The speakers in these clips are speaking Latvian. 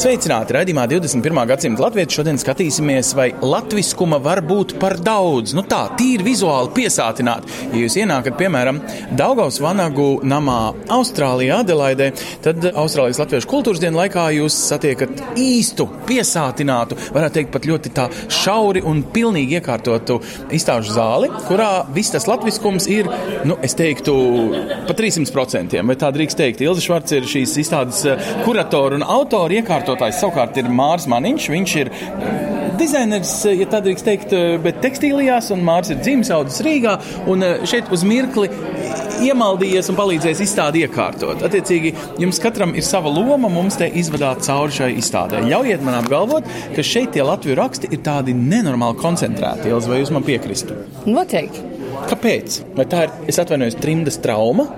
Sveicināti! Radījumā 21. gadsimta latviešu šodien skatīsimies, vai latviskuma var būt par daudz. Nu tā, tīri vizuāli piesātināt. Ja jūs ienākat, piemēram, Daugaus Vanagu namā Austrālijā, Adelaidē, tad Austrālijas latviešu kultūras dienu laikā jūs satiekat īstu, piesātinātu, varētu teikt pat ļoti tā šauri un pilnīgi iekārtotu izstāžu zāli, kurā viss tas latviskums ir, nu, es teiktu, pa 300%. Vai tā drīkst teikt? Ilza Švarts ir šīs izstādes eh, kuratora un autora iekārtotājs. Savukārt ir Mārs Maniņš. Viņš ir dizainers, ja tā drīkst teikt, bet tekstīlijās, un Mārs ir dzimis audzis Rīgā. Un eh, šeit uz mirkli iemaldījies un palīdzējis izstādi iekārtot. Attiecīgi, jums katram ir sava loma, mums te izvadāt cauri šai izstādē. Ļaujiet man apgalvot, ka šeit tie latviešu raksti ir tādi nenormāli koncentrēti. Ilza, vai jūs man piekristu? Noteikti. Kāpēc? Vai tā ir, es atvainojos, trimdas trauma?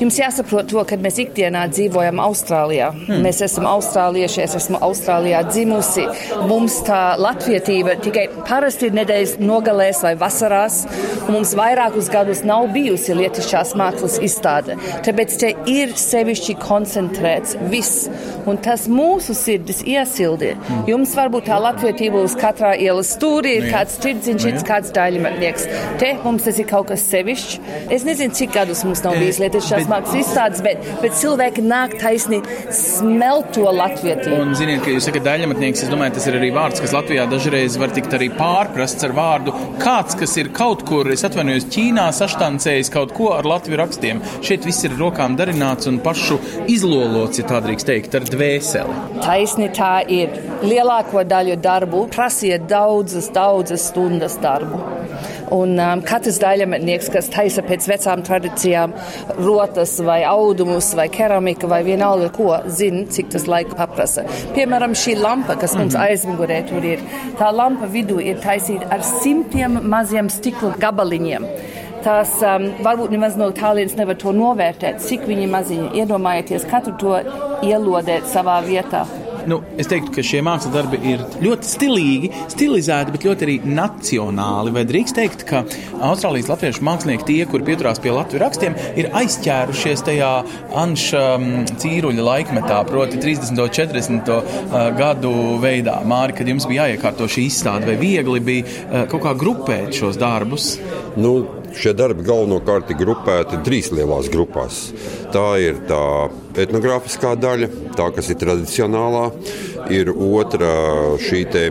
Jums jāsaprot to, ka mēs ikdienā dzīvojam Austrālijā. Hmm. Mēs esam austrālieši, es esmu Austrālijā dzimusi. Mums tā latvietība tikai parasti ir nedēļas nogalēs vai vasarās, un mums vairākus gadus nav bijusi lietišķās mākslas izstāde. Tāpēc te ir sevišķi koncentrēts viss, un tas mūsu sirdis iesildi. Hmm. Jums varbūt tā latvietība uz katrā ielas stūrī ir Nu kāds tirdziņš, Nu kāds daļmetnieks. Te mums tas ir kaut kas sevišķs. Es nezinu, cik gadus mums nav Eh, bijis lietišķās bet- mākslas izstādes, bet, bet cilvēki nāk taisni smelt to latvietību. Un, ziniet, ka jūs sakat, daļamatnieks, es domāju, tas ir arī vārds, kas Latvijā dažreiz var tikt arī pārprasts ar vārdu kāds, kas ir kaut kur, es atvainojos, Ķīnā saštancējis kaut ko ar latviešu rakstiem. Šeit viss ir rokām darināts un pašu izlolots, ja tā drīkst teikt, ar dvēseli. Taisni tā ir. Lielāko daļu darbu prasīja daudzas, daudzas stundas darbu. Un um, katrs daļametnieks, kas taisa pēc vecām tradīcijām, rotas vai audumus vai keramika vai vienalga ko, zina, cik tas laika paprasa. Piemēram, šī lampa, kas mums aizmugurē tur ir, tā lampa vidū ir taisīta ar simtiem maziem stikla gabaliņiem. Tās um, varbūt nemaz no tālienes nevar to novērtēt, cik viņi maziņi. Iedomājieties, katru to ielodēt savā vietā. Nu, es teiktu, ka šie mākslas darbi ir ļoti stilīgi, stilizēti, bet ļoti arī nacionāli. Vai drīkst teikt, ka Austrālijas latviešu mākslinieki, tie, kuri pieturās pie latviešu rakstiem, ir aizķērušies tajā Anša mm, cīruļa laikmetā, proti 30. un 40. uh, gadu veidā. Māri, kad jums bija jāiekārto šī izstāde, vai viegli bija uh, kaut kā grupēt šos darbus? Nu, šie darbi galvenokārt ir grupēti trīs lielās grupās. Tā ir tā etnogrāfiskā daļa, tā kas ir tradicionālā, ir otra šī te.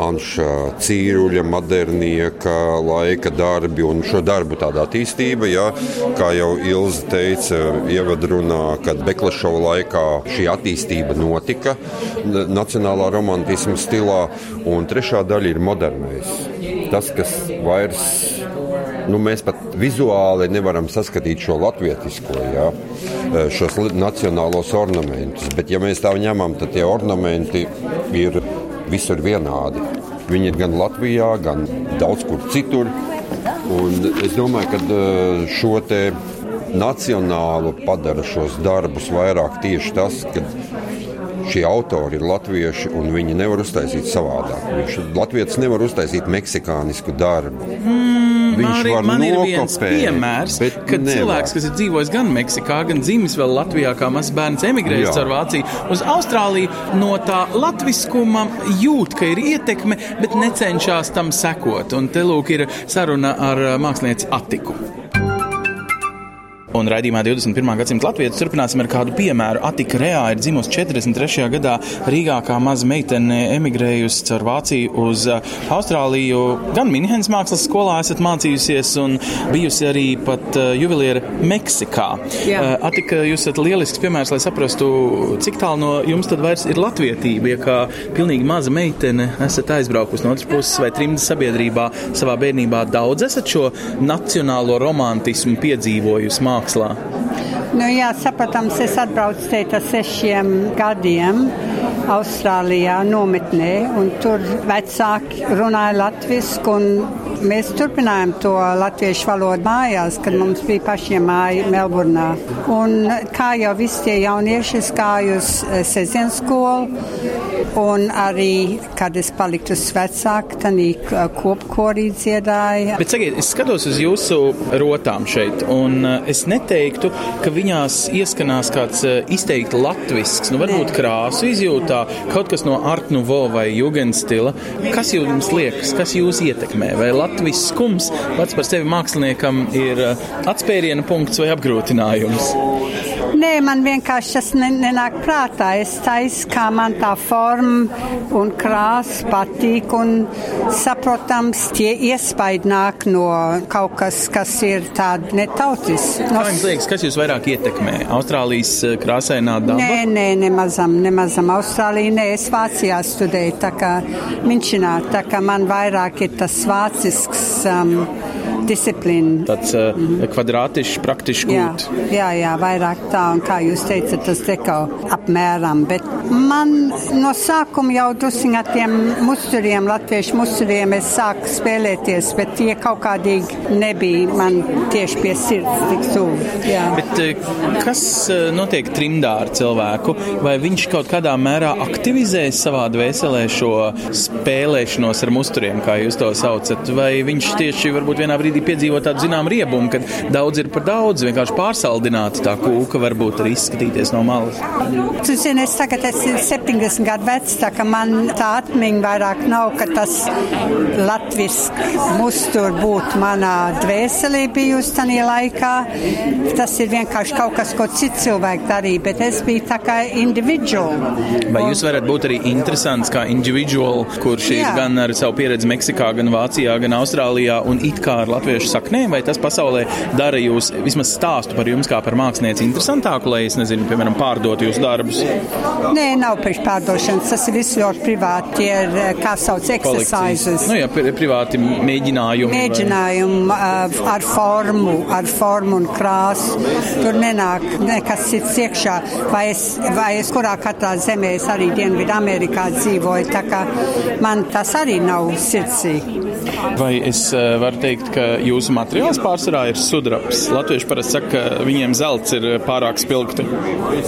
Anša cīruļa, modernieka, laika darbi un šo darbu tāda attīstība. Ja, kā jau Ilza teica, ievadrunā, kad Beklešova laikā šī attīstība notika nacionālā romantisma stilā, un trešā daļa ir modernais. Tas, kas vairs nu, mēs pat vizuāli nevaram saskatīt šo latvietisko, ja, šos nacionālos ornamentus. Bet, ja mēs tā ņemam, tad tie ornamenti ir visur vienādi. Viņi ir gan Latvijā, gan daudz kur citur. Un es domāju, ka eh, šo te nacionālu padara šos darbus vairāk tieši tas, ka šie autori ir latvieši un viņi nevar uztaisīt savādāk. Viņš Latvijas nevar uztaisīt meksikānisku darbu. Viņš Mārī, var man ir viens nokopēt, piemērs, kad nevar. cilvēks, kas ir dzīvojis gan Meksikā, gan dzimis vēl Latvijā, kā mazs bērns, emigrējis caur Vāciju uz Austrāliju, no tā latviskuma jūt, ka ir ietekme, bet necenšas tam sekot. Un te lūk ir saruna ar mākslinieci Atiku. Un raidījumā 21. gadsimta Latvijas turpināsim ar kādu piemēru. Atika Reā ir dzimusi 43. gadā Rīgā kā maza meitene emigrējusi caur Vāciju uz uh, Austrāliju. Gan Minhenes mākslas skolā esat mācījusies un bijusi arī pat uh, juvelieru Meksikā. Jā. Uh, Atika, jūs esat lielisks piemērs, lai saprastu, cik tālu no jums tad vairs ir latvietība. Ja kā pilnīgi maza meitene esat aizbraukusi no otras puses vai trimdas sabiedrībā savā bērnībā daudz esat šo nacionālo romantismu piedzīvojusi mākslā. Nu, jā, saprotams, es atbraucu šeit ar sešiem gadiem. Austrālijā nometnē, un tur vecāki runāja latvisku, un mēs turpinājām to latviešu valodu mājās, kad mums bija pašiem māja Melburnā. Un kā jau visi tie jaunieši, es gāju uz eh, sezienu skolu, un arī, kad es paliku uz vecāku, tad kopkorī dziedāja. Bet, sakiet, es skatos uz jūsu rotām šeit, un eh, es neteiktu, ka viņās ieskanās kāds eh, izteikti latvisks, nu varbūt krāsu izjūtā, kaut kas no Art Nouveau vai Jugendstila. Kas jums liekas, kas jūs ietekmē? Vai latviskums pats par sevi māksliniekam ir eh, atspēriena punkts vai apgrūtinājums? Nē, man vienkārši tas nenāk prātā. Es taisu, kā man tā forma un krāsa patīk. Un, saprotams, tie iespaidi nāk no kaut kas, kas ir tāda netautis. No... Kā jums liekas, kas jūs vairāk ietekmē? Austrālijas eh, krāsainā daba? Nē, nē, nemazam, nemazam. Austrālija, nē, es Vācijā studēju, tā kā Minčinā, tā kā man vairāk ir tas vācisks. Um, disciplīna. Tāds uh, mm -hmm. kvadrātišs, praktiski gūt. Jā, jā, vairāk tā, un kā jūs teicat, tas te kaut apmēram. Bet man no sākuma jau drusiņ ar tiem musturiem, latviešu musturiem, es sāku spēlēties, bet tie kaut kādīgi nebija man tieši pie sirds tik tuvu. Bet uh, kas uh, notiek trimdā ar cilvēku? Vai viņš kaut kādā mērā aktivizē savā dvēselē šo spēlēšanos ar musturiem, kā jūs to saucat? Vai viņš tieši varbūt vienā brīdī brīdī piedzīvo tādu zinām riebumu, kad daudz ir par daudz, vienkārši pārsaldināta tā kūka varbūt arī izskatīties no malas. Tu zini, es tagad esmu 70 gadu vecs, tā ka man tā atmiņa vairāk nav, ka tas latviski mustur būtu manā dvēselī bijusi tajā laikā. Tas ir vienkārši kaut kas, ko cits cilvēki darīja, bet es biju tā kā individuāli. Vai jūs varat būt arī interesants kā individuāli, kurš ir gan ar savu pieredzi Meksikā, gan Vācijā, gan Austrālijā un it kā ar latviešu saknēm, vai tas pasaulē dara jūs vismaz stāstu par jums kā par mākslinieci interesantāku, lai es nezinu, piemēram, pārdotu jūsu darbus? Nē, nav priekš pārdošanas, tas ir viss ļoti privāti, tie ir, eh, kā sauc, exercises. Nu jā, privāti mēģinājumi. Mēģinājumi vai... Ar formu, ar formu un krāsu. Tur nenāk nekas cits iekšā, vai es, vai es kurā katrā zemē es arī Dienvidu Amerikā dzīvoju, tā kā man tas arī nav sirsī. Vai es uh, varu teikt, ka jūsu materiāls pārsvarā ir sudrabs. Latvieši parasti saka, ka viņiem zelts ir pārāk spilgti.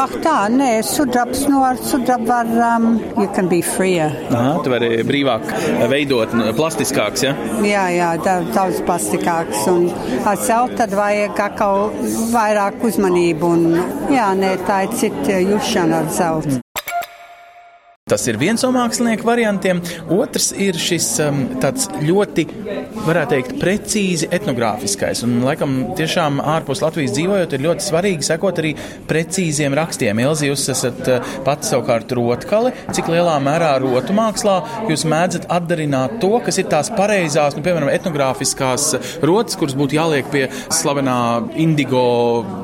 Ak tā, nē, sudrabs, no ar sudrabu var, um, you can be free. Aha, tu vari brīvāk veidot, plastiskāks, ja? Jā, jā, daudz plastikāks. Un ar zeltu tad vajag atkal vairāk uzmanību. Un, jā, nē, tā ir cita jušana ar zeltu. Tas ir viens no mākslinieku variantiem. Otrs ir šis um, tāds ļoti, varētu teikt, precīzi etnogrāfiskais. Un, laikam, tiešām ārpus Latvijas dzīvojot, ir ļoti svarīgi sekot arī precīziem rakstiem. Ilzi, jūs esat uh, pats savukārt rotkali. Cik lielā mērā rotu mākslā jūs mēdzat atdarināt to, kas ir tās pareizās, nu, piemēram, etnogrāfiskās rotas, kuras būtu jāliek pie slavenā indigo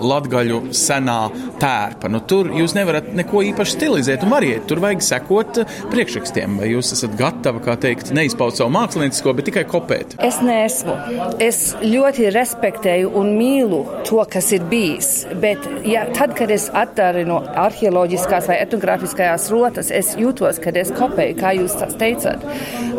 latgaļu senā tērpa. Nu, tur jūs nevarat neko īpaši stilizēt un variet. Tur vajag sekot sekot priekšrakstiem? Vai jūs esat gatavi, kā teikt, neizpaut savu māksliniecisko, bet tikai kopēt? Es neesmu. Es ļoti respektēju un mīlu to, kas ir bijis. Bet ja, tad, kad es atdarinu arheoloģiskās vai etnogrāfiskajās rotas, es jūtos, ka es kopēju, kā jūs teicat.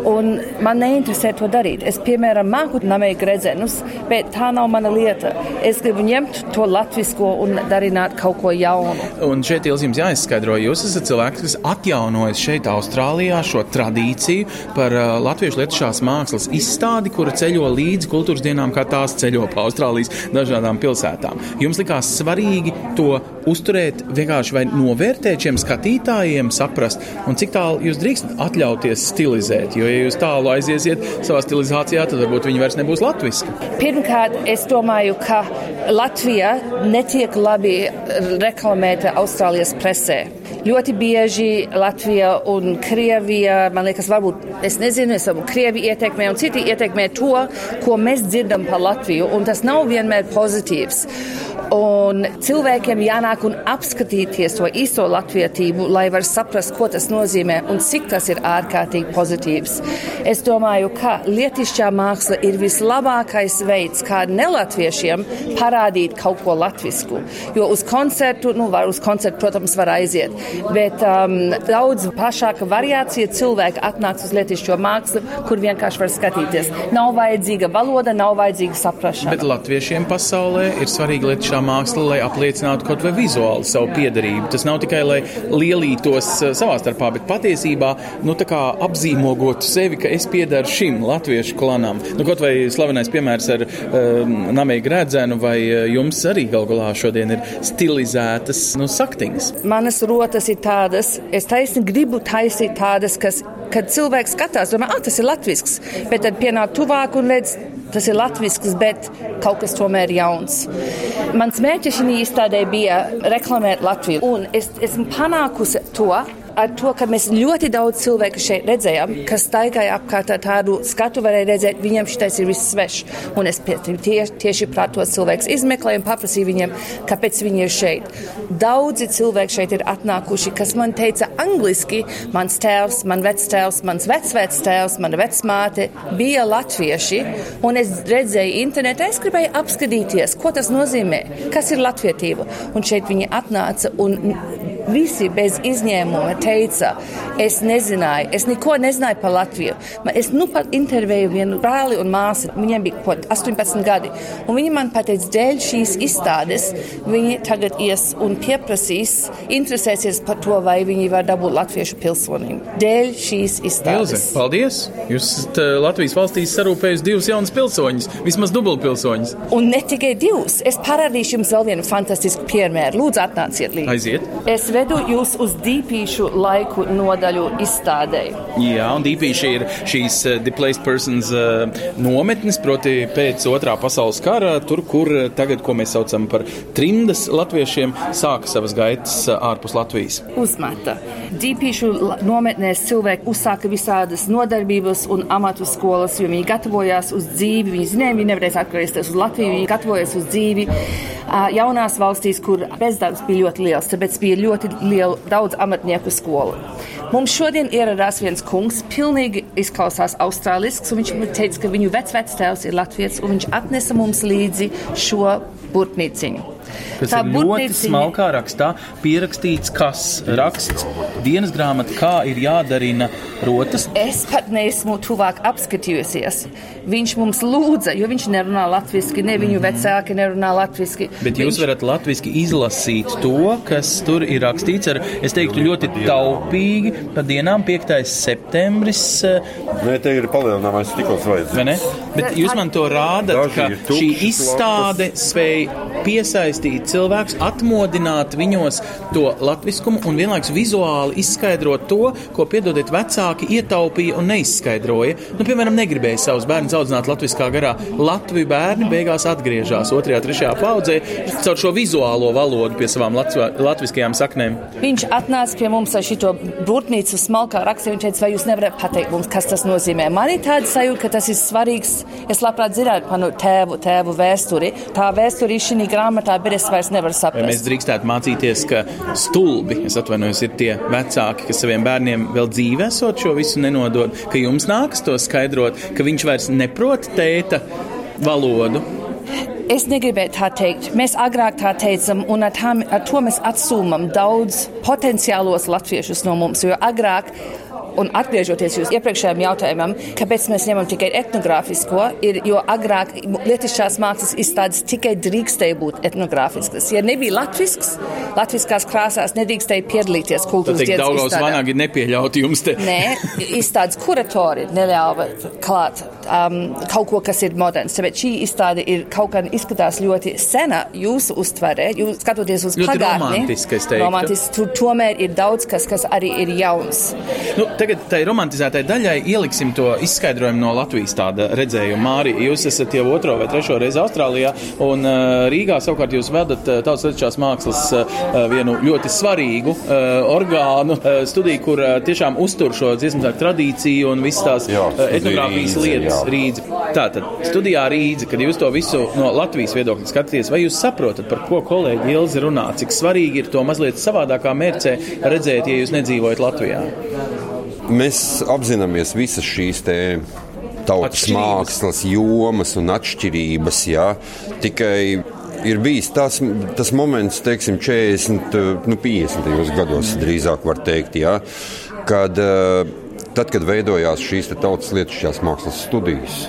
Un man neinteresē to darīt. Es, piemēram, māku namēju gredzenus, bet tā nav mana lieta. Es gribu ņemt to latvisko un darināt kaut ko jaunu. Un šeit jums jāizskaidro, jūs esat cilvēks, kas atjauno atjaunojis šeit, Austrālijā, šo tradīciju par uh, latviešu lietušās mākslas izstādi, kura ceļo līdzi kultūras dienām, kā tās ceļo pa Austrālijas dažādām pilsētām. Jums likās svarīgi to uzturēt, vienkārši vai novērtēt šiem skatītājiem, saprast, un cik tālu jūs drīkstat atļauties stilizēt. Jo, ja jūs tālu aiziesiet savā stilizācijā, tad varbūt viņi vairs nebūs latviski. Pirmkārt, es domāju, ka Latvija netiek labi reklamēta Austrālijas presē. Ļoti bieži Latvija un Krievija, man liekas, varbūt, es nezinu, es varbūt Krievi ietekmē un citi ietekmē to, ko mēs dzirdam par Latviju, un tas nav vienmēr pozitīvs. Un cilvēkiem jānāk un apskatīties to īsto latvietību, lai var saprast, ko tas nozīmē un cik tas ir ārkārtīgi pozitīvs. Es domāju, ka lietišķā māksla ir vislabākais veids, kā nelatviešiem parādīt kaut ko latvisku. Jo uz koncertu, nu, var, uz koncertu, protams, var aiziet, bet um, daudz plašāka variācija cilvēki atnāks uz lietišķo mākslu, kur vienkārši var skatīties. Nav vajadzīga valoda, nav vajadzīga saprašana. Bet latviešiem pasaulē ir svarīga lietišķā māksla, lai apliecinātu kaut vai vizuāli savu piedarību. Tas nav tikai, lai lielītos uh, savā starpā, bet patiesībā nu, apzīmogotu sevi, ka es piedaru šim latviešu klanam. Nu, kaut vai slavenais piemērs ar um, Namēju Grēdzenu, vai uh, jums arī gal galā šodien ir stilizētas nu, saktiņas? Manas rotas ir tādas, es taisni gribu taisīt tādas, kas, kad cilvēks skatās, domā, ah, tas ir latvisks, bet tad pienāk tuvāk un redz, tas ir latvisks, bet kaut kas tomēr jauns. Mans mērķis šī izstādē bija reklamēt Latviju, un es esmu panākusi to, ar to, ka mēs ļoti daudz cilvēku šeit redzējām, kas staigāja apkārt ar tādu skatu, varēja redzēt, viņam šis ir viss svešs. Un es tieši, tieši prāt tos cilvēkus izmeklēju un paprasīju viņiem, kāpēc viņi ir šeit. Daudzi cilvēki šeit ir atnākuši, kas man teica angliski, mans tēvs, man vectēvs, mans vecvectēvs, mana vecmāte bija latvieši, un es redzēju internetā, es gribēju apskatīties, ko tas nozīmē, kas ir latvietība. Un šeit viņi atnāca un Visi bez izņēmuma teica, es nezināju, es neko nezināju par Latviju. Es nu pat intervēju vienu brāli un māsu, viņiem bija kaut 18 gadi, un viņi man pateica, dēļ šīs izstādes viņi tagad ies un pieprasīs, interesēsies par to, vai viņi var dabūt latviešu pilsonību. Dēļ šīs izstādes. Ilze, paldies! Jūs esat eh, Latvijas valstīs sarūpējis divus jaunus pilsoņus, vismaz dubultpilsoņus. Un ne tikai divus. Es parādīšu jums vēl vienu fantastisku piemēru. Lūdzu, atnāciet līdzi. Aiziet! Es vedu jūs uz dīpīšu laiku nodaļu izstādēji. Jā, un dīpīši ir šīs uh, displaced persons uh, nometnes, proti pēc otrā pasaules kara, tur, kur uh, tagad, ko mēs saucam par trimdas latviešiem, sāka savas gaitas ārpus Latvijas. Uzmeta. Dīpīšu nometnēs cilvēki uzsāka visādas nodarbības un amatu skolas, jo viņi gatavojās uz dzīvi. Viņi zināja, viņi nevarēs atgriezties uz Latviju, viņi gatavojas uz dzīvi jaunās valstīs, kur bezdarbs bija ļoti liels, tāpēc bija ļoti lielu, daudz amatnieku skolu. Mums šodien ieradās viens kungs, pilnīgi izklausās austrālisks, un viņš teica, ka viņu vecvectēvs ir latviets, un viņš atnesa mums līdzi šo burtnīciņu. Tas tā ir ļoti smalkā rakstā pierakstīts, kas raksts dienas grāmata, kā ir jādarina rotas. Es pat neesmu tuvāk apskatījusies. Viņš mums lūdza, jo viņš nerunā latviski, ne viņu vecāki nerunā latviski. Bet jūs viņš... varat latviski izlasīt to, kas tur ir rakstīts ar, es teiktu, ļoti taupīgi pa dienām 5. septembris. Eh, Nē, te ir palielinājums tikos vajadzīgs. Vai ne? Bet jūs man to rādat, ka šī izstāde spēja piesaistīt cilvēkus, atmodināt viņos to latviskumu un vienlaikus vizuāli izskaidrot to, ko, piedodiet, vecāki ietaupīja un neizskaidroja. Nu, piemēram, negribēja savus bērnus audzināt latviskā garā. Latviju bērni beigās atgriežas otrajā, trešajā paudzē caur šo vizuālo valodu pie savām latviskajām saknēm. Viņš atnāca pie mums ar šo burtnīcu smalkā rakstā. Viņš teica, vai jūs nevarat pateikt mums, kas tas nozīmē. Man ir tāda sajūta, ka tas ir svarīgs. Es labprāt zinātu par nu, tēvu, tēvu vēsturi. Tā vēsture ir šī grāmatā, bet es vairs nevaru saprast. Vai mēs drīkstētu mācīties, ka stulbi, es atvainojos, ir tie vecāki, kas saviem bērniem vēl dzīvē esot šo visu nenodod, ka jums nākas to skaidrot, ka viņš vairs neprot tēta valodu. Es negribēju tā teikt. Mēs agrāk tā teicām, un ar, tā, ar to mēs atsūmam daudz potenciālos latviešus no mums. Jo agrāk Un atgriežoties uz iepriekšējiem jautājumam, kāpēc mēs ņemam tikai etnogrāfisko, ir, jo agrāk lietišķās mākslas izstādes tikai drīkstēja būt etnogrāfiskas. Ja nebija latvisks, latviskās krāsās nedrīkstēja piedalīties kultūras dienas. Daudz vanāgi nepieļauti jums te. Nē, izstādes kuratori neļāva klāt um, kaut ko, kas ir moderns. Tāpēc šī izstāde ir kaut kā izskatās ļoti sena jūsu uztverē, jūs skatoties uz pagātni. Romantiski, es teiktu. Romantiski, tur tomēr ir daudz kas, kas arī ir jauns. Nu, tagad tai romantizētai daļai ieliksim to izskaidrojumu no Latvijas tāda redzējuma. Māri, jūs esat jau otro vai trešo reizi Austrālijā, un uh, Rīgā savukārt jūs vedat uh, tautas letišķās mākslas uh, vienu ļoti svarīgu orgānu studiju, kur tiešām uztur šo dziesmu tradīciju un visas tās Jā, etnogrāfijas Rīdze, lietas rīdzi. Tātad, studijā rīdzi, kad jūs to visu no Latvijas viedokļa skatāties, vai jūs saprotat, par ko kolēģi Ilzi runā, cik svarīgi ir to mazliet savādākā mērcē redzēt, ja jūs nedzīvojat Latvijā? Mēs apzināmies visas šīs te tautas mākslas jomas un atšķirības. Jā. Tikai ir bijis tas, tas moments, teiksim, 40, nu, 50 gados, drīzāk var teikt, jā, kad, eh, tad, kad veidojās šīs tautas lietušķās mākslas studijas.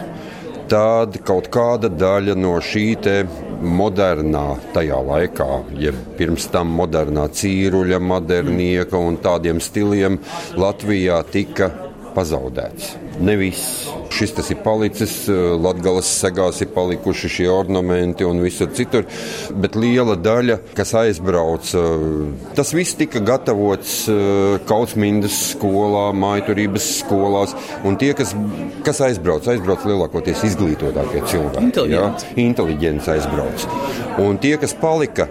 Tad kaut kāda daļa no šī modernā, tajā laikā, ja pirms tam modernā cīruļa, modernieka un tādiem stiliem Latvijā tika pazaudēts. Ne viss. Šis tas ir palicis, Latvijas segās ir palikuši šie ornamenti un visur citur, bet liela daļa, kas aizbrauc, tas viss tika gatavots eh, Kautsmindas skolā, maiturības skolās, un tie, kas, kas aizbrauc, aizbrauc lielākoties izglītotākie cilvēki. Jā, Inteliģents aizbrauc. Un tie, kas palika,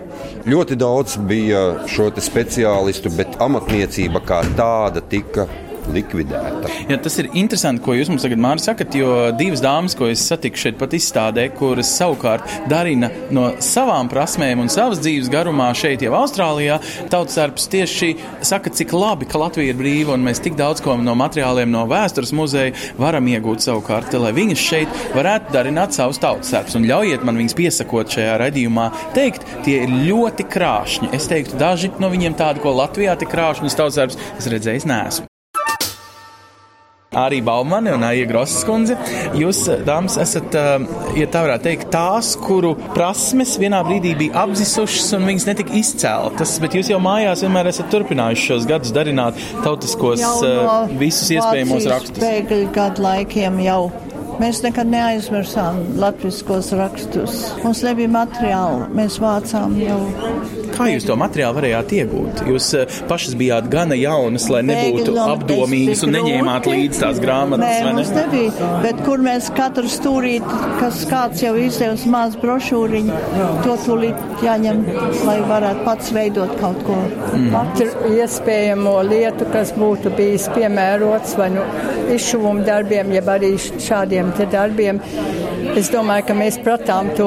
ļoti daudz bija šo te speciālistu, bet amatniecība kā tāda tika likvidēta. Ja, tas ir interesanti, ko jūs mums tagad Māri, sakat, jo divas dāmas, ko es satiku šeit pat izstādē, kuras savukārt darina no savām prasmēm un savas dzīves garumā šeit jau Austrālijā, tautsarps tieši saka, cik labi, ka Latvija ir brīva un mēs tik daudz ko no materiāliem no vēstures muzeja varam iegūt savukārt, lai viņas šeit varētu darināt savus tautsarps. Un ļaujiet man viņus piesakot šajā raidījumā teikt, tie ir ļoti krāšņi. Es teiktu, daži no viņiem tādi, ko Latvijā tik krāšņus tautsarps es redzējis neesmu. Arī Baumane un Aija Grosas kundze. Jūs, dāmas, esat, eh, ja tā varētu teikt, tās, kuru prasmes vienā brīdī bija apzisušas un viņas netika izcēltas, bet jūs jau mājās vienmēr esat turpinājuši šos gadus darināt tautiskos eh, visus iespējamos rakstus. Bēgļu gadu laikiem jau. Mēs nekad neaizmirsām latviskos rakstus. Mums nebija materiāli, mēs vācām jau. Kā jūs to materiālu varējāt iegūt? Jūs eh, pašas bijāt gana jaunas, lai nebūtu apdomīgas un neņēmāt līdzi tās grāmatas, Nē, vai mums ne? nebija. Bet kur mēs katru stūrīti, kas kāds jau izdevis maz brošūriņu, to tūlīt jāņem, lai varētu pats veidot kaut ko. Mm. Katru iespējamo lietu, kas būtu bijis piemērots vai nu izšuvuma darbiem, jeb arī šādiem te darbiem. Es domāju, ka mēs pratām to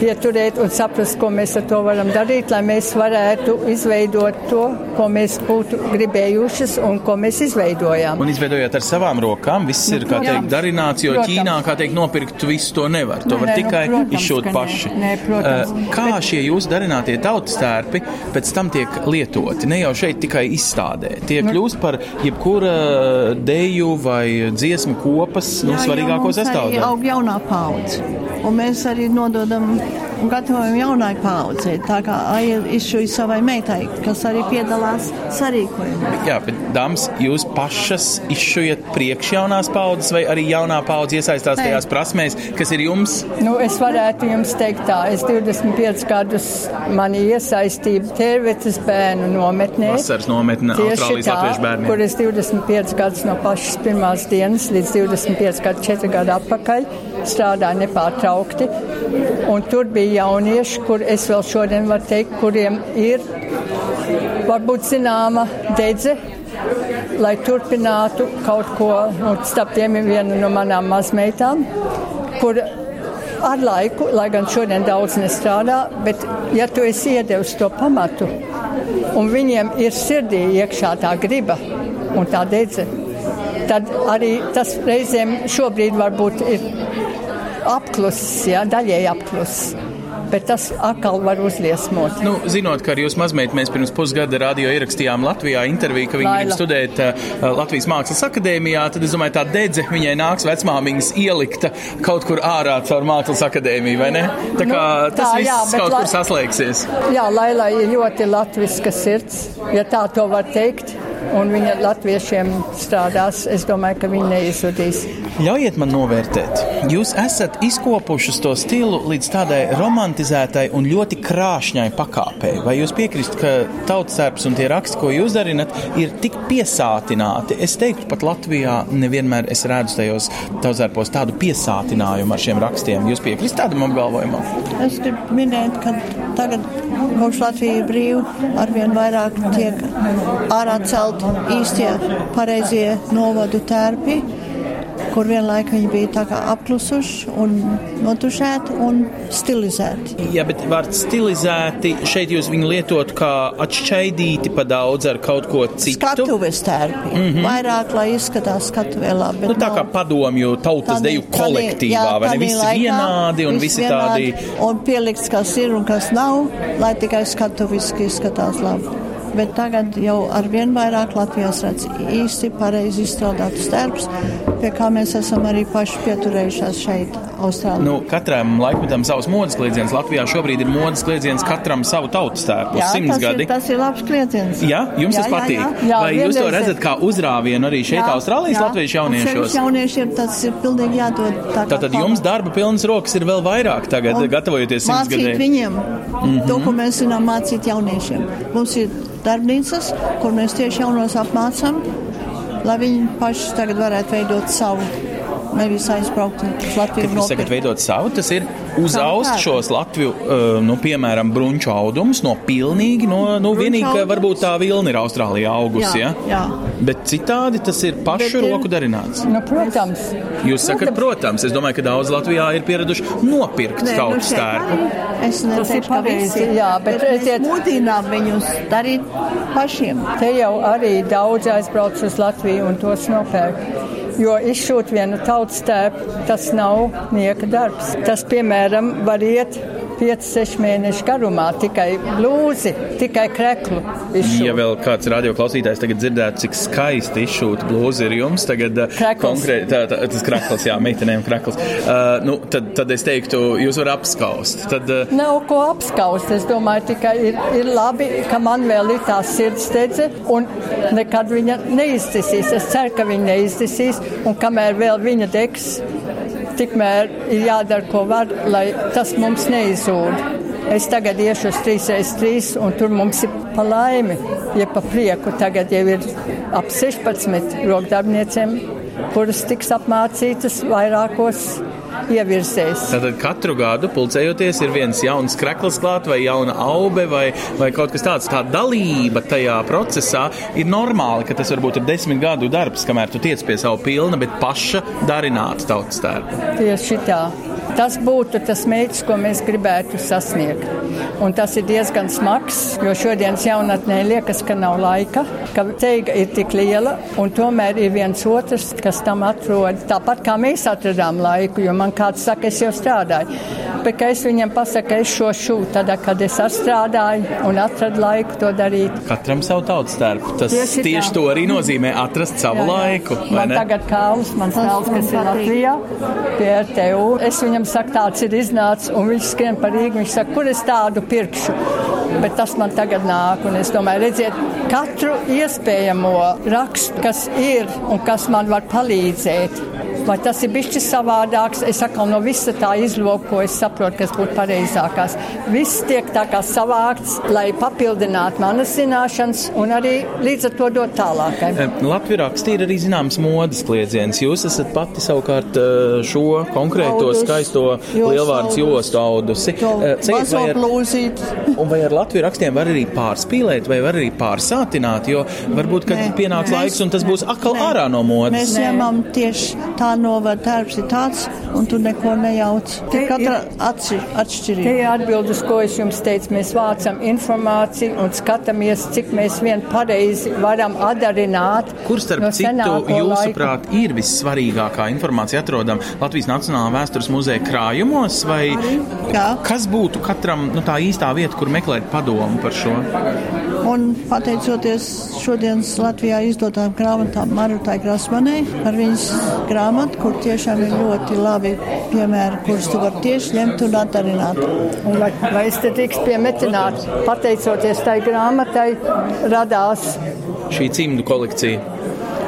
pieturēt un saprast, ko mēs ar to varam darīt, lai mēs varētu izveidot to, ko mēs būtu gribējušas un ko mēs izveidojām. Un izveidojot ar savām rokām, viss ir, kā Nu, Jā. teikt, darināts, jo Protams. Ķīnā, kā teikt, nopirkt visu to nevar. To Nē, var nē, nu, tikai protams, izšūt ka nē. paši. Nē, protams. Eh, Kā šie jūsu darinātie tautas tērpi pēc tam tiek lietoti? Ne jau šeit tikai izstādē. Tie Nu. kļūst par jebkura deju vai dziesmu kopas nu, svarīgāko mums arī sastāvdaļu. aug jaunā paudze. Un mēs arī nododam un gatavojam jaunai paudzei. Tā kā Aija izšuja savai meitai, kas arī piedalās sarīkojumā. Jā, bet, dāmas, jūs pašas izšujat priekš jaunās paudzes, vai arī jaunā paudze iesaistās Nē. tajās prasmēs, kas ir jums? Nu, es varētu jums teikt tā, es 25 gadus mani iesaistīju Tērvetes bērnu nometnē. Vasaras nometne Austrālijas latviešu bērniem. kur es 25 gadus no pašas pirmās dienas līdz 25 gadu, 4 gadu atpakaļ strādāju nepārtraukti. Un tur bija jaunieši, kur es vēl šodien varu teikt, kuriem ir varbūt zināma dedze, lai turpinātu kaut ko, un starp tiem ir viena no manām mazmeitām, kur ar laiku, lai gan šodien daudz nestrādā, bet ja tu esi iedevis to pamatu, un viņiem ir sirdī iekšā tā griba un tā dedze, tad arī tas reizēm šobrīd varbūt ir apklusis, jā, daļēji apklusis. Bet tas atkal var uzliesmot. Nu, zinot, ka ar jūsu mazmeitu mēs pirms pusgada radio ierakstījām Latvijā interviju, ka viņa grib studēt uh, Latvijas Mākslas akadēmijā, tad es domāju, tā dedze viņai nāks vecmāmiņas ielikta kaut kur ārā caur Mākslas akadēmiju, vai ne? Tā kā Nu, tas tā, viss jā, kaut lai- kur saslēgsies. Jā, Laila ir ļoti latviska sirds, ja tā to var teikt. Un viņa latviešiem strādās. Es domāju, ka viņi neizsudīs. Ļaujiet man novērtēt. Jūs esat izkopušas to stilu līdz tādai romantizētai un ļoti krāšņai pakāpei. Vai jūs piekristu, ka tautsērps un tie raksti, ko jūs darinat, ir tik piesātināti? Es teiktu, pat Latvijā nevienmēr es redzu tajos tautsērpos tādu piesātinājumu ar šiem rakstiem. Jūs piekristu tādam apgalvojumam? Es gribu minēt, ka tagad, kopš Latvija ir brīva, arvien vairāk tiek ārā celt īstie pareizie novadu tērpi kur vienlaikus viņi bija tā kā apklusuši un notušēti un stilizēti. Jā, bet vārds stilizēti šeit jūs viņu lietot kā atšķaidīti pa daudz ar kaut ko citu. Skatuves tērpi. Mm -hmm. Vairāk, lai izskatās skatuvē labi. Nu, tā kā padomju tautas Tādī- deju kolektīvā, jā, vai ne? Visi laikā vienādi un visi tādi. Un pielikts, kas ir un kas nav, lai tikai skatuviski izskatās labi. Bet tagad jau ar vien vairāk Latvijas redz īsti pareizi izstrādātus darbus, pie kā mēs esam arī paši pieturējušās šeit, Austrālijā. Nu, katram laikmetam savs modes kliedziens. Latvijā šobrīd ir modes kliedziens katram savu tautas tērpu. Jā, Simts tas gadi. ir, tas ir labs kliedziens. Jā, jums Jā, tas jā, patīk. jā. Jā, Vai jūs to redzat kā uzrāvienu arī šeit, Austrālijas latviešu jauniešos? Jauniešiem tas ir pilnīgi jādod. Tā Tātad jums darba pilnas rokas ir vēl vairāk tagad, Un gatavojoties simts Mācīt gadiem. viņiem mm -hmm. to, ko mēs zinām mācīt jauniešiem. Mums ir darbnīcas, kur mēs tieši jaunos apmācām, lai viņi paši tagad varētu veidot savu. Nevis aizbraukt uz Latviju. Kad jūs sakat veidot savu, tas ir uzaust šos Latviju, uh, nu, piemēram, brunču audumus no pilnīgi, no, nu, vienīgi, varbūt tā vilna ir Austrālijā augusi, ja? Jā, jā. Bet citādi tas ir pašu Bet ir- roku darināts. Nu, protams, Jūs sakat, protams, es domāju, ka daudz Latvijā ir pieraduši nopirkt Nē, nu tautas šeit tērpu. arī Es neteikšu, ka pareizi, visi, jā, bet mēs redziet- mudinām viņus darīt pašiem. te jau arī daudz aizbrauc uz Latviju un tos nopērk. Jo izšūt vienu tautas tēpu, tas nav nieka darbs. Tas, piemēram, var iet 5-6 mēnešu garumā tikai blūzi, tikai kreklu. izšūt. Ja vēl kāds radioklausītājs tagad dzirdētu, cik skaisti izšūta blūzi ir jums, tagad Krekls. konkrēti tā, tā, tas krakls, jā, meitenēm krakls, uh, nu, tad, tad es teiktu, jūs varat apskaust. Tad, uh, Nav ko apskaust. Es domāju, tikai ir, ir labi, ka man vēl ir tā sirdsdedze, un nekad viņa neizdisīs. Es ceru, ka viņa neizdisīs, un kamēr vēl viņa degs, tikmēr ir jādara, ko var, lai tas mums neizzūd. Es tagad iešu uz 3x3, un tur mums ir pa laimi, ja pa prieku. Tagad jau ir ap 16 rokdarbniecēm, kuras tiks apmācītas vairākos ievirzēs. Tātad katru gadu pulcējoties ir viens jauns krekls klāt, vai jauna aube, vai, vai kaut kas tāds. Tā dalība tajā procesā ir normāli, ka tas varbūt ir desmit gadu darbs, kamēr tu tiec pie savu pilna, bet paša darināta tautas tērpa. Tieši tā. Tas būtu tas mērķis, ko mēs gribētu sasniegt. Un tas ir diezgan smags, jo šodienas jaunatnē liekas, ka nav laika, ka teiga ir tik liela, un tomēr ir viens otrs, kas tam atrod. Tāpat kā mēs atradām laiku, jo man kāds saka, es jau strādāju. Bet ka es viņam pasaku, ka es šo šūnu tad, kad es strādāju un atradu laiku to darīt. Katram savu tautas tērpu. Tas Tieši tā. tieši to arī nozīmē atrast savu Jā, jā. laiku. vai Man ne? tagad kāls, man kas ir. Latvijā, pie RTU. Es viņam saku, tāds ir iznācis, un viņš skrien par Rīgu. Viņš saka, kur es tādu pirkšu? Bet tas man tagad nāk, un es domāju, redziet, katru iespējamo rakstu, kas ir un kas man var palīdzēt. Vai tas ir bijis savādāks? Es atkal no visa tā izloku, ko es saprotu, kas būtu pareizākās. Viss tiek tā kā savākts, lai papildinātu manas zināšanas un arī līdz ar to dot tālākai. Latvijas rakstī ir arī zināms modes kliedziens. Jūs esat pati savukārt eh, šo konkrēto Audus. skaisto lielvārdu jostu audusi. Eh, mazo vai ar- vai ar Latvijas rakstiem var arī pārspīlēt, vai var arī pārsātināt? Jo varbūt, kad Nē. pienāks Mēs- laiks, un tas būs atkal Nē. ārā no modes. Mēs ņemam tieši tā novada darbs ir tāds, un tu neko nejauc. Te Te katra atsi, Te atšķirība. ir atbildes, ko es jums teicu. Mēs vācam informāciju un skatāmies, cik mēs vien pareizi varam atdarināt. Kur starp no citu, jūsuprāt, ir vissvarīgākā informācija atrodama Latvijas Nacionālā vēstures muzeja krājumos, vai Jā. kas būtu katram nu, tā īstā vieta, kur meklēt padomu par šo? Un pateicoties šodienas Latvijā izdotām grāmatām Marutai Grasmanai par viņas grāmatu, kur tiešām ir ļoti labi piemēri, kurus tu vari tieši ņemt un atdarināt. Un Vai, vai es te drīkst piemetināt, pateicoties tai grāmatai, radās šī cimdu kolekcija?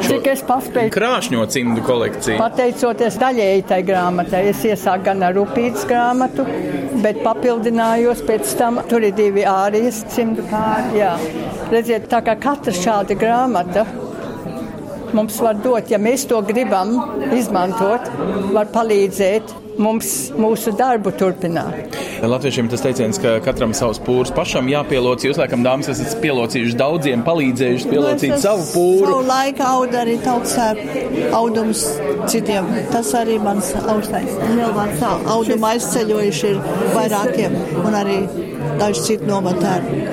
Cik es paspēju Krāšņo cimdu kolekcija. Pateicoties daļēji tai grāmatai, es iesāku gan ar rūpītas grāmatu, bet papildinājos pēc tam. Tur ir divi ārijas cimdu pāri. Jā. Redziet, tā kā katra šāda grāmata mums var dot, ja mēs to gribam izmantot, var palīdzēt mums mūsu darbu turpināt. Latviešiem tas teiciens, ka katram savs pūrs pašam jāpielāc. Jūs, laikam, dāmas, esat pielācījuši daudziem, palīdzējuši pielācīt Nu, savu pūru. Savu laiku audu arī tautsēr audums citiem. Tas arī mans augstais. Lielvārds tā, auduma aizceļojuši ir vairākiem un arī daži citi novatēri.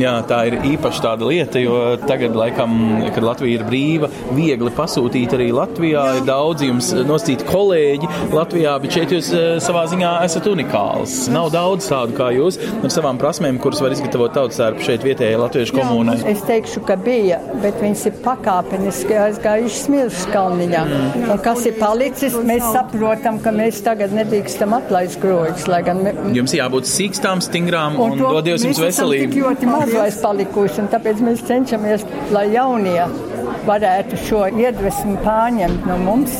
Jā, tā ir īpaši tāda lieta, jo tagad, laikam, kad Latvija ir brīva, viegli pasūtīt arī Latvijā. Ir daudz jums noscīti kolēģi Latvijā, bet šeit jūs eh, savā ziņā esat unikāls. Nav daudz tādu kā jūs ar savām prasmēm, kuras var izgatavot tautsērpu šeit vietējai latviešu komunai. Es teikšu, ka bija, bet viņas ir pakāpeniski aizgājušas Smilšas kalniņā. Un kas ir palicis, mēs saprotam, ka mēs tagad nedrīkstam atlaist grožus, lai gan me, Jums jābūt sīkstām, stingrām un, un to dod Dievs jums mēs esam veselību. Maz vairs palikuši, un tāpēc mēs cenšamies, lai jaunie varētu šo iedvesmu pārņemt no mums,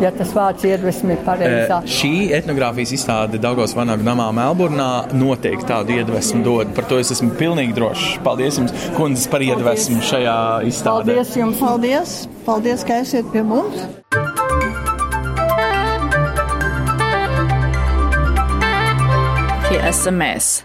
ja tas vārds iedvesmi ir pareizā. Eh, Šī etnogrāfijas izstāde Daugos Vanagu namā Melburnā noteikti tādu iedvesmu dod. Par to es esmu pilnīgi drošs. Paldies jums, kundzes, par iedvesmu šajā izstādē. Paldies jums! Paldies! Paldies, ka esat pie mums! Tie esam mēs.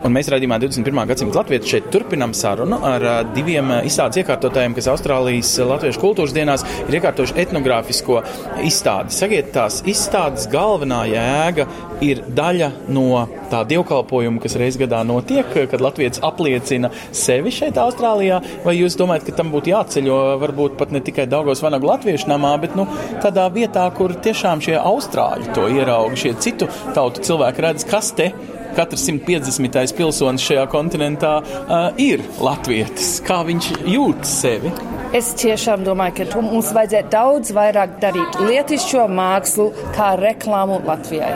Un mēs raidījumā 21. gadsimta latviešu šeit turpinām sarunu ar diviem izstādes iekārtotājiem, kas Austrālijas latviešu kultūras dienās ir iekārtojuši etnogrāfisko izstādi. Sakiet, tās izstādes galvenā jēga ir daļa no tā dievkalpojuma, kas reiz gadā notiek, kad latviečs apliecina sevi šeit Austrālijā, vai jūs domājat, ka tam būtu jāceļo varbūt pat ne tikai Daugos Vanagu latviešu namā, bet nu, tādā vietā, kur tiešām šie austrāļi to ierauga, šie citu tautu cilvēki redz, kas te katrs 150. pilsonis šajā kontinentā uh, ir latvietis. Kā viņš jūt sevi? Es tiešām domāju, ka mums vajadzētu daudz vairāk darīt lietišķo mākslu kā reklāmu Latvijai.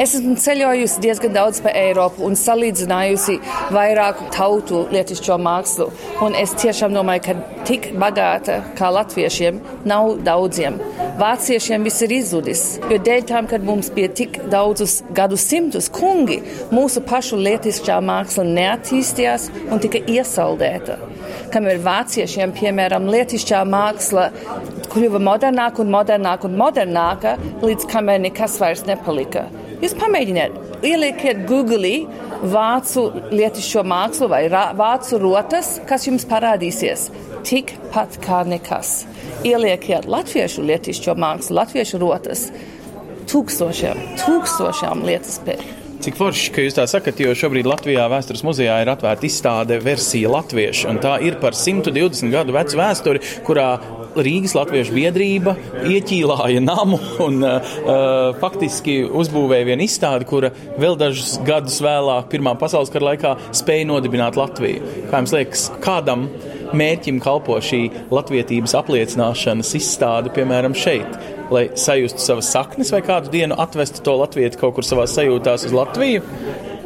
Es esmu ceļojusi diezgan daudz pa Eiropu un salīdzinājusi vairāku tautu lietišķo mākslu. Un es tiešām domāju, ka tik bagāta kā latviešiem nav daudziem. Vāciešiem viss ir izzudis, jo dēļ tam, kad mums bija tik daudzus gadu simtus kungi, mūsu pašu lietišķā māksla neattīstījās un tika iesaldēta. Kamēr vāciešiem, piemēram, lietišķā māksla kļuva modernāka un modernāka un modernāka, līdz kamēr nekas vairs nepalika. Jūs pamēģiniet, ielieciet Google vācu lietišķo mākslu vai vācu rotas, kas jums parādīsies. Tikpat kā nekas. Ielieciet latviešu lietišķo mākslu, latviešu rotas. Tūkstošiem, tūkstošiem lietas pēc. Cik forši, ka jūs tā sakat, jo šobrīd Latvijā vēstures muzejā ir atvērta izstāde versija latviešu, un tā ir par 120 gadu vecu vēsturi, kurā Rīgas Latviešu biedrība ieķīlāja namu un uh, faktiski uzbūvēja vienu izstādi, kura vēl dažus gadus vēlāk, Pirmā pasaules kara laikā, spēja nodibināt Latviju. Kā jums liekas, kādam mērķim kalpo šī latvietības apliecināšanas izstāde, piemēram, šeit? Lai sajustu savas saknes, vai kādu dienu atvestu to latviešu kaut kur savā sajūtās uz Latviju?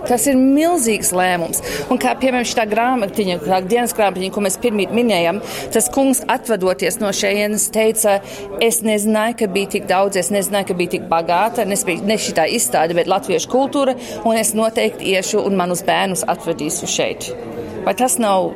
Tas ir milzīgs lēmums. Un kā piemēram šī grāmatiņa, kā dienas grāmatiņa, ko mēs pirmīt minējām, tas kungs atvadoties no šejienes teica, es nezināju, ka bija tik daudz, es nezināju, ka bija tik bagāta, ne, ne šī tā izstāde, bet latviešu kultūra, un es noteikti iešu un manus bērnus atvedīšu šeit. Vai tas nav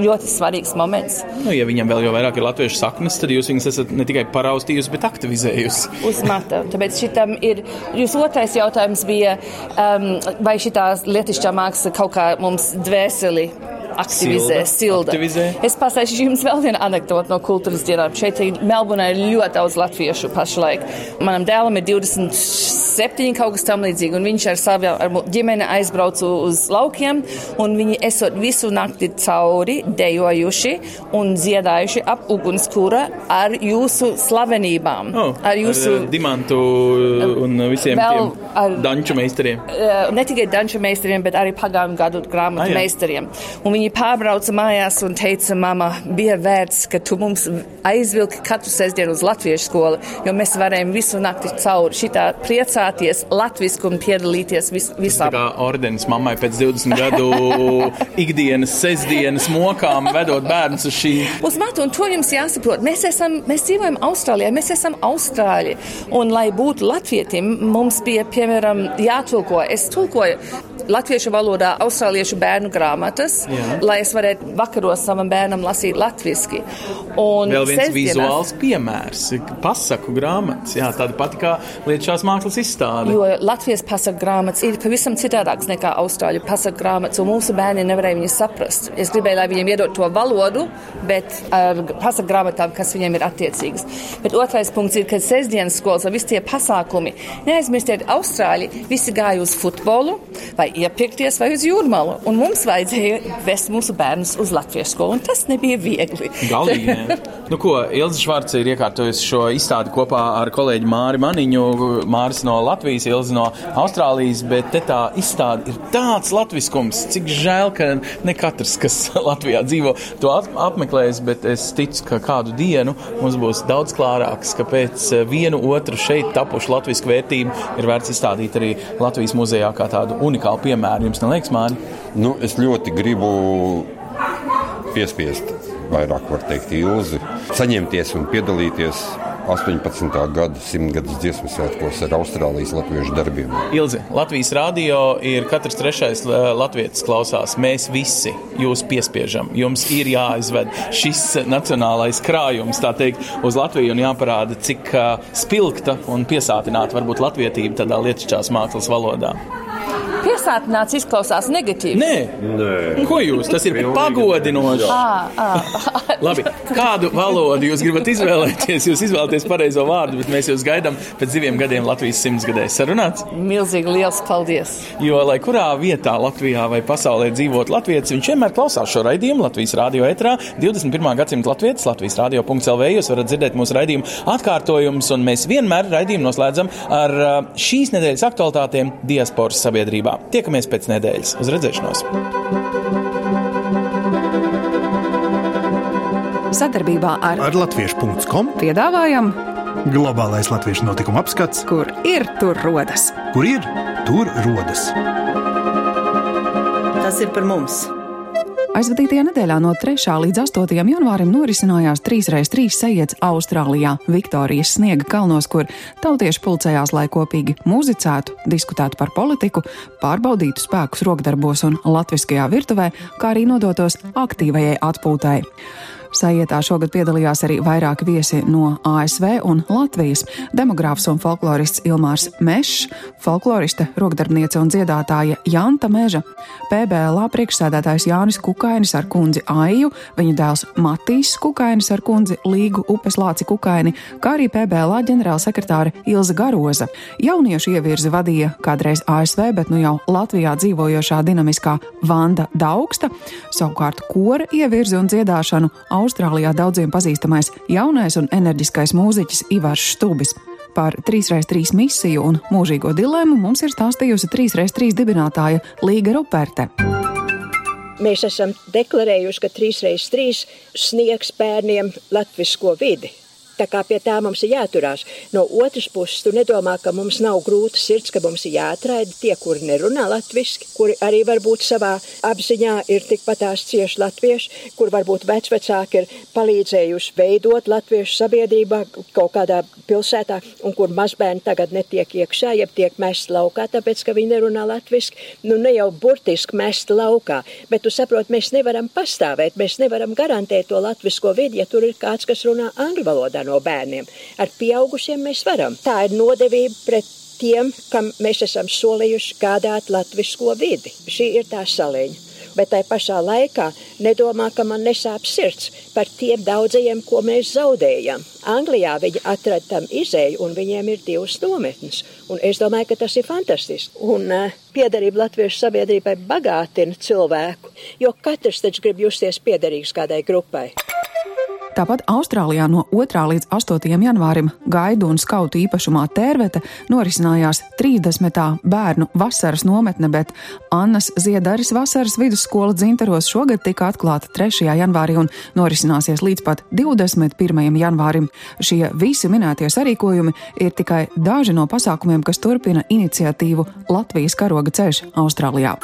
ļoti svarīgs moments? Nu, ja viņam vēl jau vairāk ir latviešu saknes, tad jūs viņus esat ne tikai paraustījusi, bet aktivizējusi. uz mata. Tāpēc šitam ir. Jūs otrais jautājums bija, um, vai šī lietišķā māksla kaut kā mums dvēseli aktivizē, Silda, silda. aktivizē. Es pastāstīšu jums vēl vienu anekdotu no kultūras dienām. Šeit Melburnā ir ļoti daudz latviešu pašlaik. Manam dēlam ir 27 kaut kas tam līdzīgi, un viņš ar savu ar ģimeni aizbraucu uz laukiem, un viņi esot visu nakti cauri dejojuši un dziedājuši ap ugunskura ar jūsu slavenībām. Oh, ar jūsu ar, uh, dimantu un visiem Vēl ar- danču meistariem. Eh, ne tikai danču meistariem, bet arī pagājušā gadu grāmatu Ah, meistariem. Un viņi Viņi pārbrauca mājās un teica, mama, bija vērts, ka tu mums aizvilki katru sestdienu uz latviešu skolu, jo mēs varējām visu nakti cauri šitā priecāties latvisku un piedalīties vis, Tā visā. kā ordenis mammai pēc 20 gadu ikdienas, sestdienas mokām, vedot bērnus uz šī. Uz matu, un to jums jāsaprot. Mēs, esam, mēs dzīvojam Austrālijā, mēs esam Austrāļi. Un, lai būtu latvietim, mums bija, piemēram, jātulko. Es tulkoju latviešu valodā austrāliešu bērnu grāmatas, Jā. Lai es varētu vakaros savam bērnam lasīt latviski. Un Vēl viens sestdienās- vizuāls piemērs, pasaku grāmatas. Jā, tāda pati kā lietišķās mākslas izstāde. Jo Latvijas pasaku grāmatas ir pavisam citādākas nekā austrāļu pasaku grāmatas, un mūsu bērni nevarēja viņas saprast. Es gribēju, lai viņiem iedod to valodu, bet ar pasaku grāmatām, kas viņiem ir attiecīgas. Bet otrais punkts ir, ka sestdienas skolas vai visi tie pasākumi, neaizmirstiet, austrāļi visi gāja uz futbolu vai iepirkties vai uz jūrmalu, un mums vajadzēja vest mūsu bērnus uz latviešu skolu, un tas nebija viegli. Galīgi. nē. Nu, ko Ilza Švarce ir iekārtojusi šo izstādi kopā ar kolēģi Māri Maniņu, Māris no Latvijas, Ilza no Austrālijas, bet te tā izstāde ir tāds latviskums, cik žēl, ka ne katrs, kas Latvijā dzīvo, to ap apmeklēs, bet es ticu, ka kādu dienu mums būs daudz klārāks, ka pēc eh, vienu otru šeit tapušu latvisku vērtību ir vērts izstādīt arī Latvijas muzejā kā tādu unikālu piemēru. Jums neliekas, Māri? Nu, es ļoti gribu piespiest, vairāk var teikt, ilzi, saņemties un piedalīties 18. gada simtgadus dziesmu svētkos ar Austrālijas latviešu darbiem. Ilzi, Latvijas rādio ir katrs trešais uh, latviečs klausās. Mēs visi jūs piespiežam. Jums ir jāizved šis nacionālais krājums, tā teikt, uz Latviju un jāparāda, cik uh, spilgta un piesātināta var būt latvietība tādā lietišķās mākslas valodā. Piesātināts izklausās negatīvi. Nē, Nē. ko jūs? Tas ir pagodinoši. Ā, ā. Labi, kādu valodu jūs gribat izvēlēties? Jūs izvēlaties pareizo vārdu, bet mēs jūs gaidām pēc diviem gadiem Latvijas simtsgadē. Sarunāts? Milzīgi liels paldies! Jo, lai kurā vietā Latvijā vai pasaulē dzīvot Latvijas, viņš vienmēr klausās šo raidījumu Latvijas radio etrā. 21. gadsimta Latvijas, Latvijas radio.clv. Jūs varat dzirdēt mūsu raidījumu atkārtojumus, un mēs vienmēr raidījumu noslēdzam ar šīs nedēļas aktualitātēm diasporas sabiedrībā. Tiekamies pēc nedēļas. Uz redzēšanos! Sadarbībā ar Ar latviešu.com piedāvājam, globālais latviešu notikuma apskats, kur ir tur rodas. kur ir tur rodas. Tas ir par mums! Aizvadītajā nedēļā no 3. līdz 8. janvārim norisinājās 3x3 sajēdz Austrālijā, Viktorijas sniega kalnos, kur tautieši pulcējās, lai kopīgi muzicētu, diskutētu par politiku, pārbaudītu spēkus rokdarbos un latviskajā virtuvē, kā arī nodotos aktīvajai atpūtai. Sajietā šogad piedalījās arī vairāki viesi no ASV un Latvijas - demogrāfs un folklorists Ilmārs Mešs, folkloriste, rokdarbniece un dziedātāja Janta Meža, PBLA priekšsēdētājs Jānis Kukainis ar kundzi Aiju, viņa dēls Matīs Kukainis ar kundzi Līgu upes lāci Kukaini, kā arī PBLA ģenerālsekretāre Ilza Garoza. Jauniešu ievirzi vadīja kādreiz ASV, bet nu jau Latvijā dzīvojošā dinamiskā Vanda Daugsta, savukārt kora ievirzi un dziedāšanu Austrālijā daudziem pazīstamais jaunais un enerģiskais mūziķis Ivars Štubis. Par 3x3 misiju un mūžīgo dilemmu mums ir stāstījusi 3x3 dibinātāja Līga Ruperte. Mēs esam deklarējuši, ka 3x3 sniegs bērniem latvisko vidi. Tā kā pie tā mums ir jāturās. No otras puses, tu nedomā, ka mums nav grūta sirds, ka mums ir jāatraida tie, kuri nerunā latviešu, kuri arī varbūt savā apziņā ir tikpat tās cieši latvieši, kur varbūt vecvecāki ir palīdzējuši veidot latviešu sabiedrībā kaut kādā pilsētā, un kur mazbērni tagad netiek iekšā, jeb tiek mest laukā, tāpēc, ka viņi nerunā latviešu. Nu, ne jau burtiski mest laukā, bet tu saproti, mēs nevaram pastāvēt, mēs nevaram garantēt to latvisko vidi, ja tur ir kāds, kas runā angļu valodā no bērniem. Ar pieaugušiem mēs varam. Tā ir nodevība pret tiem, kam mēs esam solījuši gādāt latvisko vidi. Šī ir tā saliņa. Bet tai pašā laikā nedomā, ka man nesāp sirds par tiem daudzajiem, ko mēs zaudējam. Anglijā viņi atrada tam izēju, un viņiem ir divas nometnes. Un es domāju, ka tas ir fantastiski. Un uh, piederība Latviešu sabiedrībai bagātina cilvēku, jo katrs taču grib justies piederīgs kādai grupai. Tāpat Austrālijā no 2. līdz 8. janvārim gaidu un skautu īpašumā Tērvete norisinājās 30. bērnu vasaras nometne, bet Annas Ziedaris vasaras vidusskola dzintaros šogad tika atklāta 3. janvārī un norisināsies līdz pat 21. janvārim. Šie visi minētie sarīkojumi ir tikai daži no pasākumiem, kas turpina iniciatīvu Latvijas karoga ceļš Austrālijā.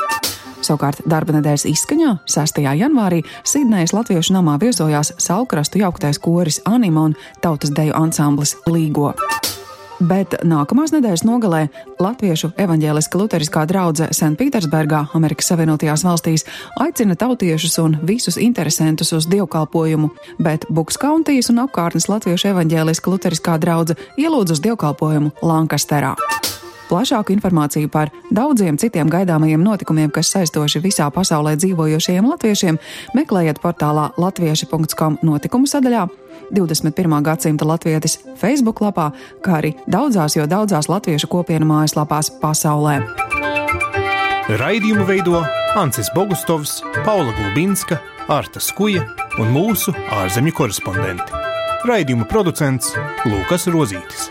Savukārt darba nedēļas izskaņā 6. janvārī Sidnejas Latviešu namā viesojās Salkrastu jauktais koris Anima un tautas deju ansamblis Līgo. Bet nākamās nedēļas nogalē Latviešu evaņģēliska luteriskā draudzene Sanktpēterburgā, Amerikas Savienotajās valstīs, aicina tautiešus un visus interesantus uz dievkalpojumu, bet Bukskauntijas un apkārtnes Latviešu evaņģēliska luteriskā draudzene ielūdz uz dievkalpojumu Lankasterā. Plašāku informāciju par daudziem citiem gaidāmajiem notikumiem, kas saistoši visā pasaulē dzīvojošajiem latviešiem, meklējiet portālā latvieši.com notikumu sadaļā, 21. gadsimta latvietis Facebook lapā, kā arī daudzās, jo daudzās latviešu kopienu mājaslapās pasaulē. Raidījumu veido Ancis Bogustovs, Paula Gulbinska, Arta Skuja un mūsu ārzemju korespondenti. Raidījuma producents Lukas Rozītis.